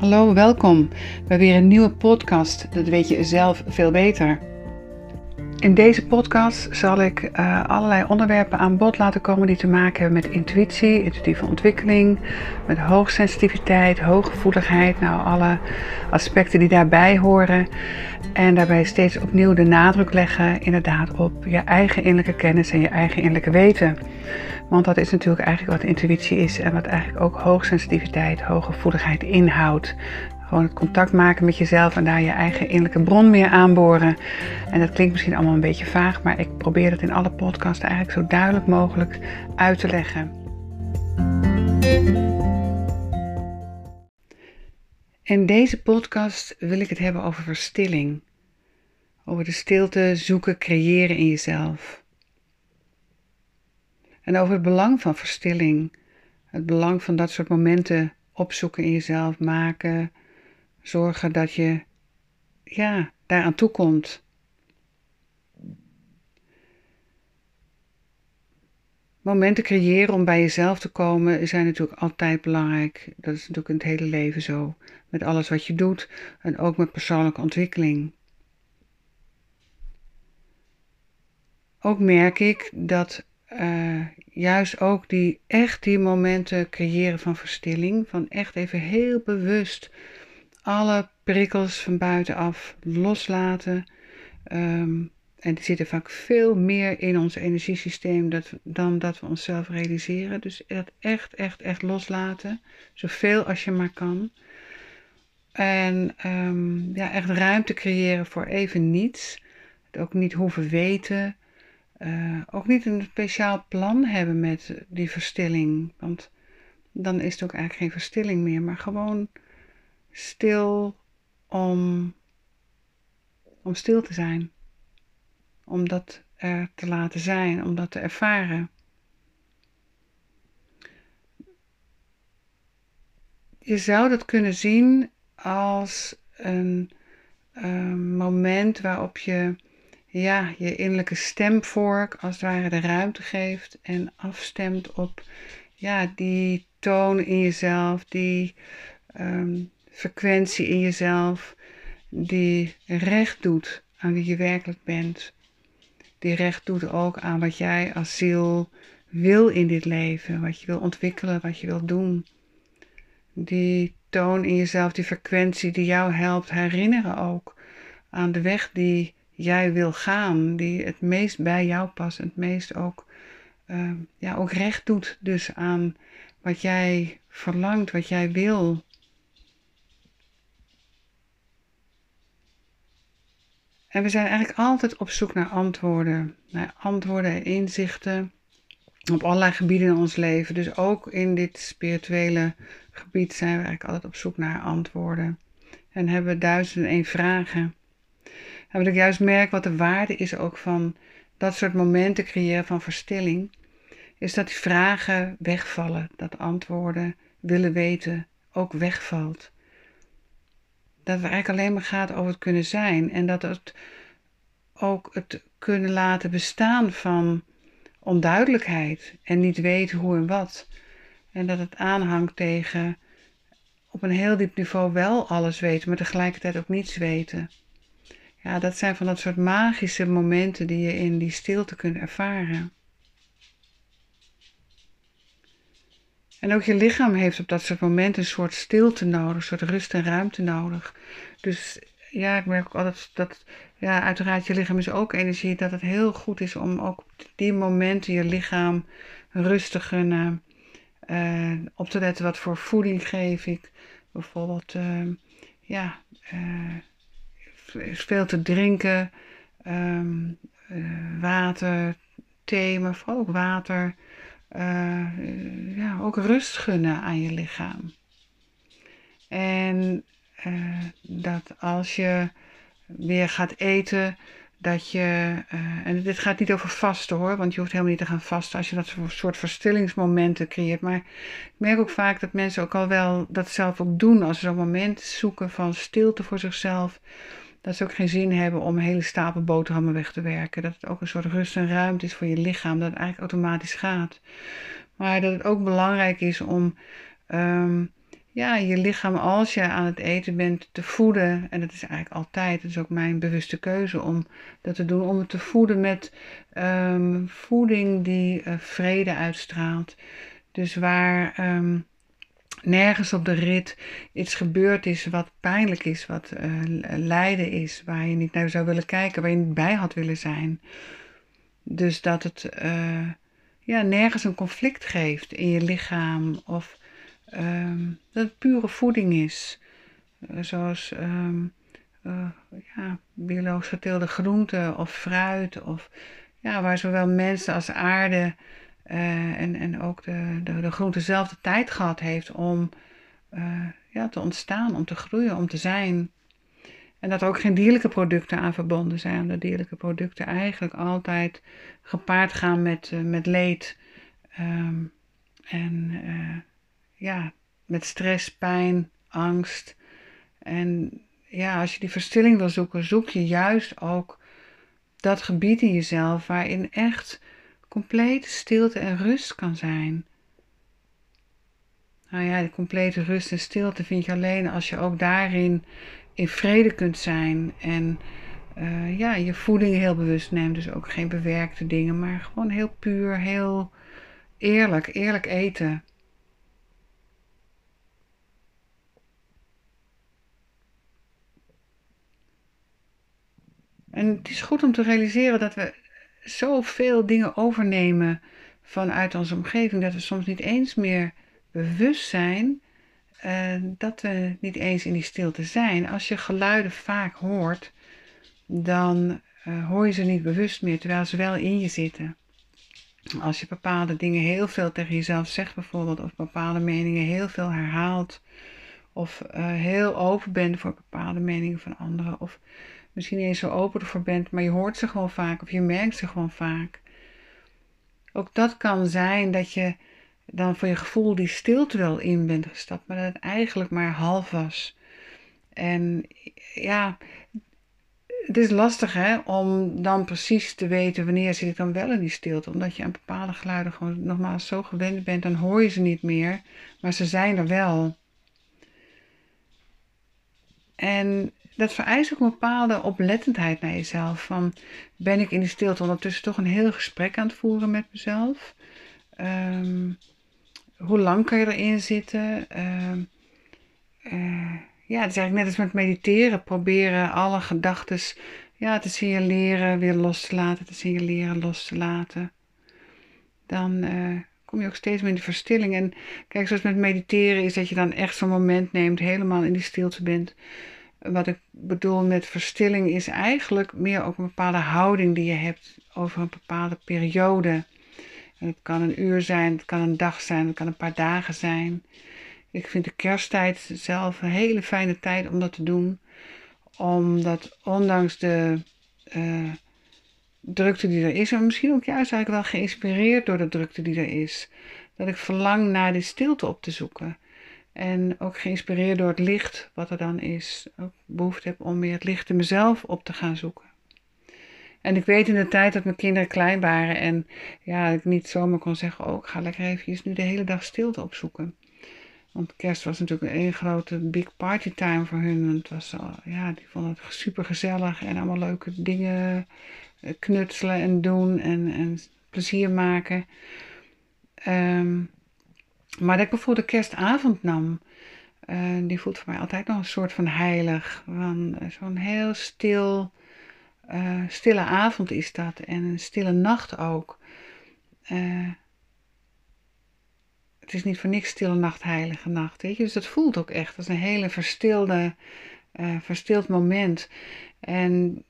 Hallo, welkom bij weer een nieuwe podcast. Dat weet je zelf veel beter. In deze podcast zal ik uh, allerlei onderwerpen aan bod laten komen die te maken hebben met intuïtie, intuïtieve ontwikkeling, met hoogsensitiviteit, hooggevoeligheid, nou alle aspecten die daarbij horen. En daarbij steeds opnieuw de nadruk leggen inderdaad op je eigen innerlijke kennis en je eigen innerlijke weten. Want dat is natuurlijk eigenlijk wat intuïtie is en wat eigenlijk ook hoogsensitiviteit, hooggevoeligheid inhoudt. Gewoon het contact maken met jezelf en daar je eigen innerlijke bron meer aanboren. En dat klinkt misschien allemaal een beetje vaag, maar ik probeer dat in alle podcasts eigenlijk zo duidelijk mogelijk uit te leggen. In deze podcast wil ik het hebben over verstilling. Over de stilte zoeken, creëren in jezelf. En over het belang van verstilling. Het belang van dat soort momenten opzoeken in jezelf, maken, Zorgen dat je ja, daaraan toekomt. Momenten creëren om bij jezelf te komen zijn natuurlijk altijd belangrijk. Dat is natuurlijk in het hele leven zo. Met alles wat je doet en ook met persoonlijke ontwikkeling. Ook merk ik dat uh, juist ook die echt die momenten creëren van verstilling, van echt even heel bewust alle prikkels van buitenaf loslaten. Um, en die zitten vaak veel meer in ons energiesysteem dat, dan dat we onszelf realiseren. Dus dat echt, echt, echt loslaten. Zoveel als je maar kan. En um, ja, echt ruimte creëren voor even niets. Het ook niet hoeven weten. Uh, ook niet een speciaal plan hebben met die verstilling. Want dan is het ook eigenlijk geen verstilling meer. Maar gewoon stil om, om stil te zijn. Om dat er te laten zijn, om dat te ervaren. Je zou dat kunnen zien als een moment waarop je ja, je innerlijke stemvork als het ware de ruimte geeft en afstemt op ja, die toon in jezelf, die um, frequentie in jezelf die recht doet aan wie je werkelijk bent. Die recht doet ook aan wat jij als ziel wil in dit leven, wat je wil ontwikkelen, wat je wil doen. Die toon in jezelf, die frequentie die jou helpt herinneren ook aan de weg die jij wil gaan, die het meest bij jou past, het meest ook, uh, ja, ook recht doet dus aan wat jij verlangt, wat jij wil. En we zijn eigenlijk altijd op zoek naar antwoorden. Naar antwoorden en inzichten op allerlei gebieden in ons leven. Dus ook in dit spirituele gebied zijn we eigenlijk altijd op zoek naar antwoorden. En hebben duizend en één vragen. En wat ik juist merk, wat de waarde is ook van dat soort momenten creëren van verstilling, is dat die vragen wegvallen. Dat antwoorden willen weten ook wegvalt dat het eigenlijk alleen maar gaat over het kunnen zijn. En dat het ook het kunnen laten bestaan van onduidelijkheid en niet weten hoe en wat. En dat het aanhangt tegen op een heel diep niveau wel alles weten, maar tegelijkertijd ook niets weten. Ja, dat zijn van dat soort magische momenten die je in die stilte kunt ervaren. En ook je lichaam heeft op dat soort momenten een soort stilte nodig, een soort rust en ruimte nodig. Dus ja, ik merk ook altijd dat, ja, uiteraard je lichaam is ook energie, dat het heel goed is om ook op die momenten je lichaam rust te gunnen. Uh, op te letten wat voor voeding geef ik. Bijvoorbeeld, uh, ja, veel te drinken, um, water, thee, vooral ook water uh, ja, ook rust gunnen aan je lichaam. En uh, dat als je weer gaat eten, dat je, uh, en dit gaat niet over vasten hoor, want je hoeft helemaal niet te gaan vasten als je dat soort verstillingsmomenten creëert. Maar ik merk ook vaak dat mensen ook al wel dat zelf ook doen als ze zo'n moment zoeken van stilte voor zichzelf dat ze ook geen zin hebben om een hele stapel boterhammen weg te werken. Dat het ook een soort rust en ruimte is voor je lichaam, dat het eigenlijk automatisch gaat. Maar dat het ook belangrijk is om um, ja, je lichaam als je aan het eten bent te voeden. En dat is eigenlijk altijd, dat is ook mijn bewuste keuze om dat te doen. Om het te voeden met um, voeding die uh, vrede uitstraalt. Dus waar um, nergens op de rit iets gebeurd is wat pijnlijk is, wat uh, lijden is, waar je niet naar zou willen kijken, waar je niet bij had willen zijn. Dus dat het uh, ja, nergens een conflict geeft in je lichaam of um, dat het pure voeding is. Uh, zoals uh, ja, biologisch geteelde groenten of fruit. Of, ja, waar zowel mensen als aarde uh, en, en ook de, de, de groente zelf de tijd gehad heeft om ja, te ontstaan, om te groeien, om te zijn. En dat er ook geen dierlijke producten aan verbonden zijn. Dat dierlijke producten eigenlijk altijd gepaard gaan met, met leed. Um, en ja, met stress, pijn, angst. En ja, als je die verstilling wil zoeken, zoek je juist ook dat gebied in jezelf waarin echt complete stilte en rust kan zijn. Nou ja, de complete rust en stilte vind je alleen als je ook daarin in vrede kunt zijn. En uh, ja, je voeding heel bewust neemt. Dus ook geen bewerkte dingen, maar gewoon heel puur, heel eerlijk, eerlijk eten. En het is goed om te realiseren dat we zoveel dingen overnemen vanuit onze omgeving, dat we soms niet eens meer bewust zijn uh, dat we niet eens in die stilte zijn. Als je geluiden vaak hoort, dan uh, hoor je ze niet bewust meer, terwijl ze wel in je zitten. Als je bepaalde dingen heel veel tegen jezelf zegt, bijvoorbeeld, of bepaalde meningen heel veel herhaalt, of uh, heel open bent voor bepaalde meningen van anderen, of misschien niet eens zo open ervoor bent, maar je hoort ze gewoon vaak of je merkt ze gewoon vaak. Ook dat kan zijn dat je dan voor je gevoel die stilte wel in bent gestapt, maar dat het eigenlijk maar half was. En ja, het is lastig hè, om dan precies te weten wanneer zit ik dan wel in die stilte. Omdat je aan bepaalde geluiden gewoon nogmaals zo gewend bent, dan hoor je ze niet meer, maar ze zijn er wel. En dat vereist ook een bepaalde oplettendheid naar jezelf. Van ben ik in die stilte ondertussen toch een heel gesprek aan het voeren met mezelf? Um, hoe lang kan je erin zitten? Um, uh, ja, het is eigenlijk net als met mediteren. Proberen alle gedachten ja, te signaleren, weer los te laten, te signaleren, los te laten. Dan uh, kom je ook steeds meer in de verstilling. En kijk, zoals met mediteren is dat je dan echt zo'n moment neemt, helemaal in die stilte bent wat ik bedoel met verstilling is eigenlijk meer ook een bepaalde houding die je hebt over een bepaalde periode. En het kan een uur zijn, het kan een dag zijn, het kan een paar dagen zijn. Ik vind de kersttijd zelf een hele fijne tijd om dat te doen. Omdat ondanks de uh, drukte die er is, en misschien ook juist eigenlijk wel geïnspireerd door de drukte die er is, dat ik verlang naar die stilte op te zoeken. En ook geïnspireerd door het licht wat er dan is. Ook behoefte heb om meer het licht in mezelf op te gaan zoeken. En ik weet in de tijd dat mijn kinderen klein waren en ja, ik niet zomaar kon zeggen, oh ik ga lekker even nu de hele dag stilte opzoeken. Want kerst was natuurlijk een grote big party time voor hun. Het was, ja, die vonden het super gezellig en allemaal leuke dingen eh, knutselen en doen en, en plezier maken. Um, maar dat ik bijvoorbeeld de kerstavond nam, uh, die voelt voor mij altijd nog een soort van heilig. Van, uh, Zo'n heel stil, uh, stille avond is dat. En een stille nacht ook. het is niet voor niks stille nacht, heilige nacht. Weet je? Dus dat voelt ook echt als een hele verstilde, verstild moment. En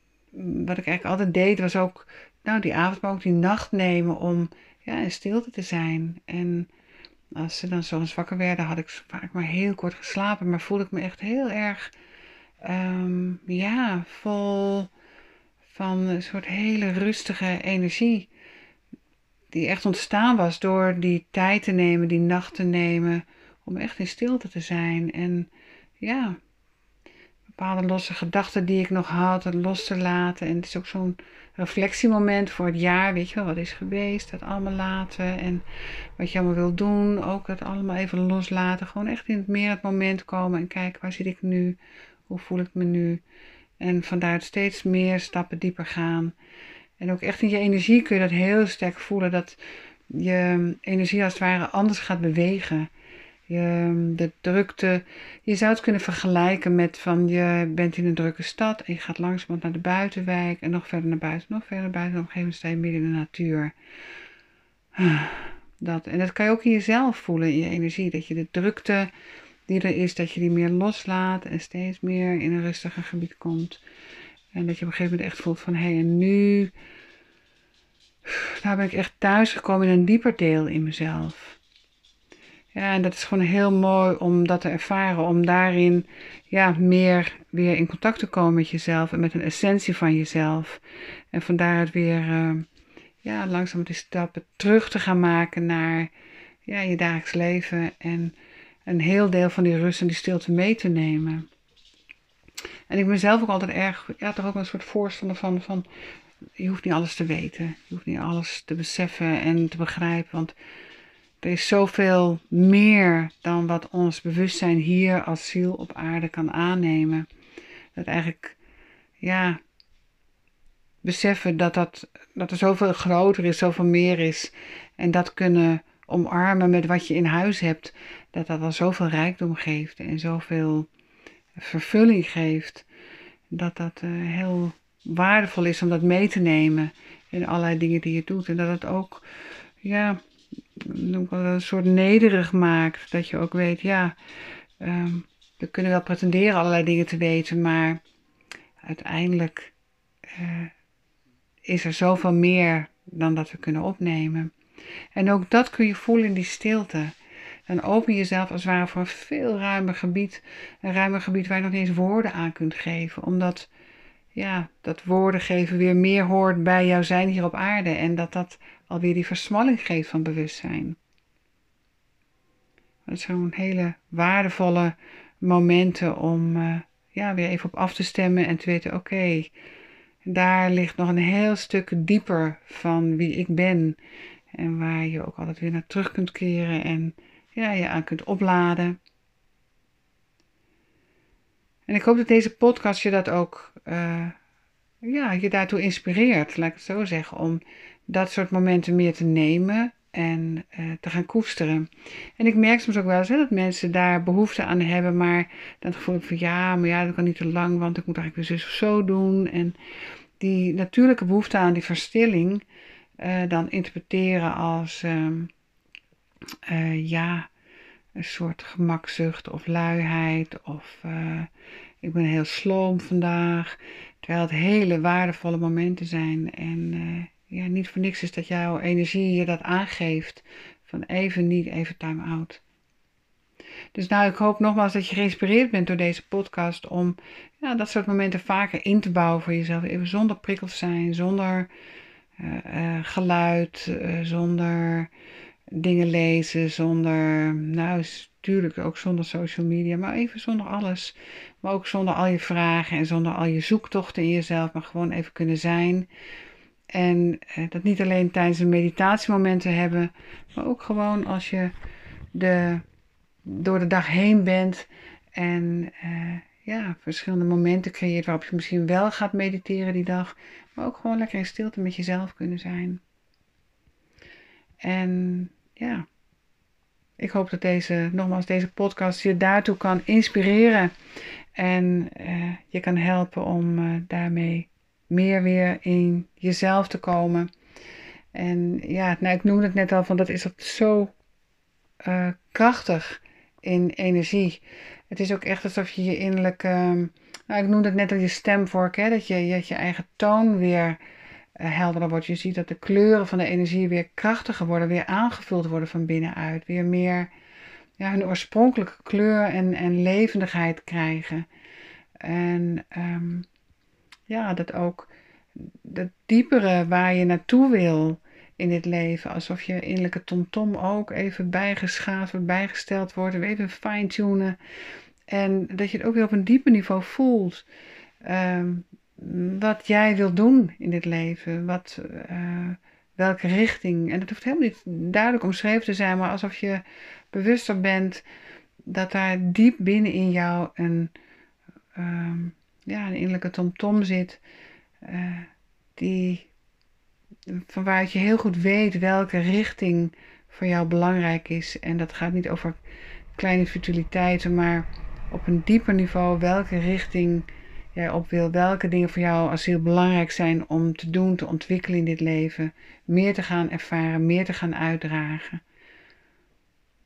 wat ik eigenlijk altijd deed, was ook nou, die avond, maar ook die nacht nemen om ja, in stilte te zijn. En als ze dan zo wakker werden, had ik vaak maar heel kort geslapen. Maar voelde ik me echt heel erg, um, ja, vol van een soort hele rustige energie. Die echt ontstaan was door die tijd te nemen, die nacht te nemen. Om echt in stilte te zijn. En ja, bepaalde losse gedachten die ik nog had, los te laten. En het is ook zo'n reflectiemoment voor het jaar. Weet je wel, wat is geweest, dat allemaal laten. En wat je allemaal wil doen, ook dat allemaal even loslaten. Gewoon echt in het meer het moment komen en kijken, waar zit ik nu? Hoe voel ik me nu? En vanuit steeds meer stappen dieper gaan. En ook echt in je energie kun je dat heel sterk voelen. Dat je energie als het ware anders gaat bewegen. Je, de drukte, je zou het kunnen vergelijken met van je bent in een drukke stad en je gaat langzamerhand naar de buitenwijk en nog verder naar buiten, nog verder naar buiten en op een gegeven moment sta je midden in de natuur. Dat, en dat kan je ook in jezelf voelen, in je energie, dat je de drukte die er is, dat je die meer loslaat en steeds meer in een rustiger gebied komt. En dat je op een gegeven moment echt voelt van hé hey, en nu, daar ben ik echt thuis gekomen in een dieper deel in mezelf. Ja, en dat is gewoon heel mooi om dat te ervaren, om daarin ja, meer weer in contact te komen met jezelf en met een essentie van jezelf. En van daaruit weer uh, ja, langzaam die stappen terug te gaan maken naar ja, je dagelijks leven en een heel deel van die rust en die stilte mee te nemen. En ik ben zelf ook altijd erg, ja, toch ook een soort voorstander van, van je hoeft niet alles te weten. Je hoeft niet alles te beseffen en te begrijpen, want er is zoveel meer dan wat ons bewustzijn hier als ziel op aarde kan aannemen. Dat eigenlijk, ja, beseffen dat, dat, dat er zoveel groter is, zoveel meer is. En dat kunnen omarmen met wat je in huis hebt. Dat dat al zoveel rijkdom geeft en zoveel vervulling geeft. Dat dat uh, heel waardevol is om dat mee te nemen in allerlei dingen die je doet. En dat het ook, ja, een soort nederig maakt. Dat je ook weet, ja, um, we kunnen wel pretenderen allerlei dingen te weten, maar uiteindelijk uh, is er zoveel meer dan dat we kunnen opnemen. En ook dat kun je voelen in die stilte. Dan open je jezelf als het ware voor een veel ruimer gebied. Een ruimer gebied waar je nog niet eens woorden aan kunt geven. Omdat ja, dat woorden geven weer meer hoort bij jouw zijn hier op aarde. En dat dat alweer die versmalling geeft van bewustzijn. Dat zijn hele waardevolle momenten om uh, ja, weer even op af te stemmen en te weten: oké, daar ligt nog een heel stuk dieper van wie ik ben. En waar je ook altijd weer naar terug kunt keren en ja, je aan kunt opladen. En ik hoop dat deze podcast je dat ook, uh, ja, je daartoe inspireert, laat ik het zo zeggen, om dat soort momenten meer te nemen en uh, te gaan koesteren. En ik merk soms ook wel eens dat mensen daar behoefte aan hebben, maar dan gevoel ik van ja, maar ja, dat kan niet te lang, want ik moet eigenlijk weer zus of zo doen. En die natuurlijke behoefte aan die verstilling uh, dan interpreteren als uh, ja, een soort gemakzucht of luiheid of ik ben heel sloom vandaag. Terwijl het hele waardevolle momenten zijn en ja, niet voor niks is dat jouw energie je dat aangeeft. Van even niet, even time out. Dus nou, ik hoop nogmaals dat je geïnspireerd bent door deze podcast om ja, dat soort momenten vaker in te bouwen voor jezelf. Even zonder prikkels zijn, zonder uh, geluid, zonder dingen lezen, zonder, nou, natuurlijk ook zonder social media, maar even zonder alles. Maar ook zonder al je vragen en zonder al je zoektochten in jezelf, maar gewoon even kunnen zijn. En eh, dat niet alleen tijdens een meditatiemomenten hebben, maar ook gewoon als je de, door de dag heen bent en uh, ja, verschillende momenten creëert waarop je misschien wel gaat mediteren die dag, maar ook gewoon lekker in stilte met jezelf kunnen zijn. En ja, ik hoop dat deze, nogmaals, deze podcast je daartoe kan inspireren en uh, je kan helpen om uh, daarmee meer weer in jezelf te komen. En ja, nou, ik noemde het net al, van dat is zo uh, krachtig in energie. Het is ook echt alsof je je innerlijke, nou, ik noemde het net al je stemvork, hè, dat je, je eigen toon weer helderder wordt. Je ziet dat de kleuren van de energie weer krachtiger worden, weer aangevuld worden van binnenuit. Weer meer ja, hun oorspronkelijke kleur en, en levendigheid krijgen. En um, ja, dat ook dat diepere waar je naartoe wil in dit leven. Alsof je innerlijke tomtom ook even bijgeschaafd wordt, bijgesteld wordt. En even fine-tunen. En dat je het ook weer op een dieper niveau voelt. Um, wat jij wil doen in dit leven. Wat, uh, welke richting. En dat hoeft helemaal niet duidelijk omschreven te zijn, maar alsof je bewuster bent dat daar diep binnen in jou een, uh, ja, een innerlijke tomtom zit. Uh, die, van waaruit je heel goed weet welke richting voor jou belangrijk is. En dat gaat niet over kleine futiliteiten, maar op een dieper niveau welke richting jij op wil, welke dingen voor jou als heel belangrijk zijn om te doen, te ontwikkelen in dit leven, meer te gaan ervaren, meer te gaan uitdragen.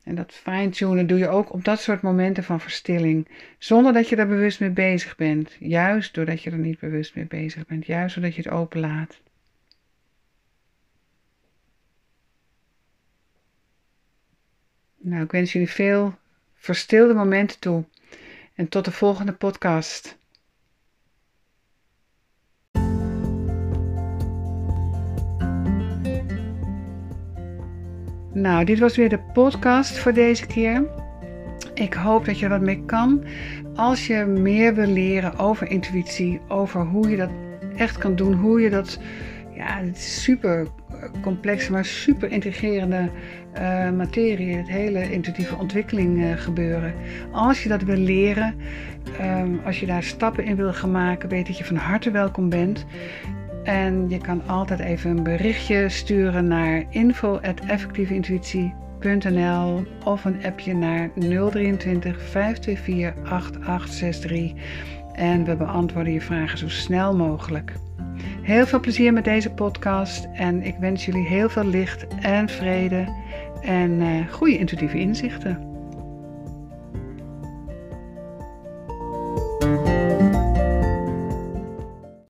En dat fine-tunen doe je ook op dat soort momenten van verstilling, zonder dat je daar bewust mee bezig bent. Juist doordat je er niet bewust mee bezig bent, juist doordat je het openlaat. Nou, ik wens jullie veel verstilde momenten toe. En tot de volgende podcast. Nou, dit was weer de podcast voor deze keer. Ik hoop dat je wat mee kan. Als je meer wil leren over intuïtie, over hoe je dat echt kan doen, hoe je dat. Ja, het is super complexe, maar super integrerende uh, materie, het hele intuïtieve ontwikkeling uh, gebeuren. Als je dat wil leren, um, als je daar stappen in wil gaan maken, weet dat je van harte welkom bent. En je kan altijd even een berichtje sturen naar info.effectieveintuïtie.nl of een appje naar 023 524 8863 en we beantwoorden je vragen zo snel mogelijk. Heel veel plezier met deze podcast en ik wens jullie heel veel licht en vrede en uh, goede intuïtieve inzichten.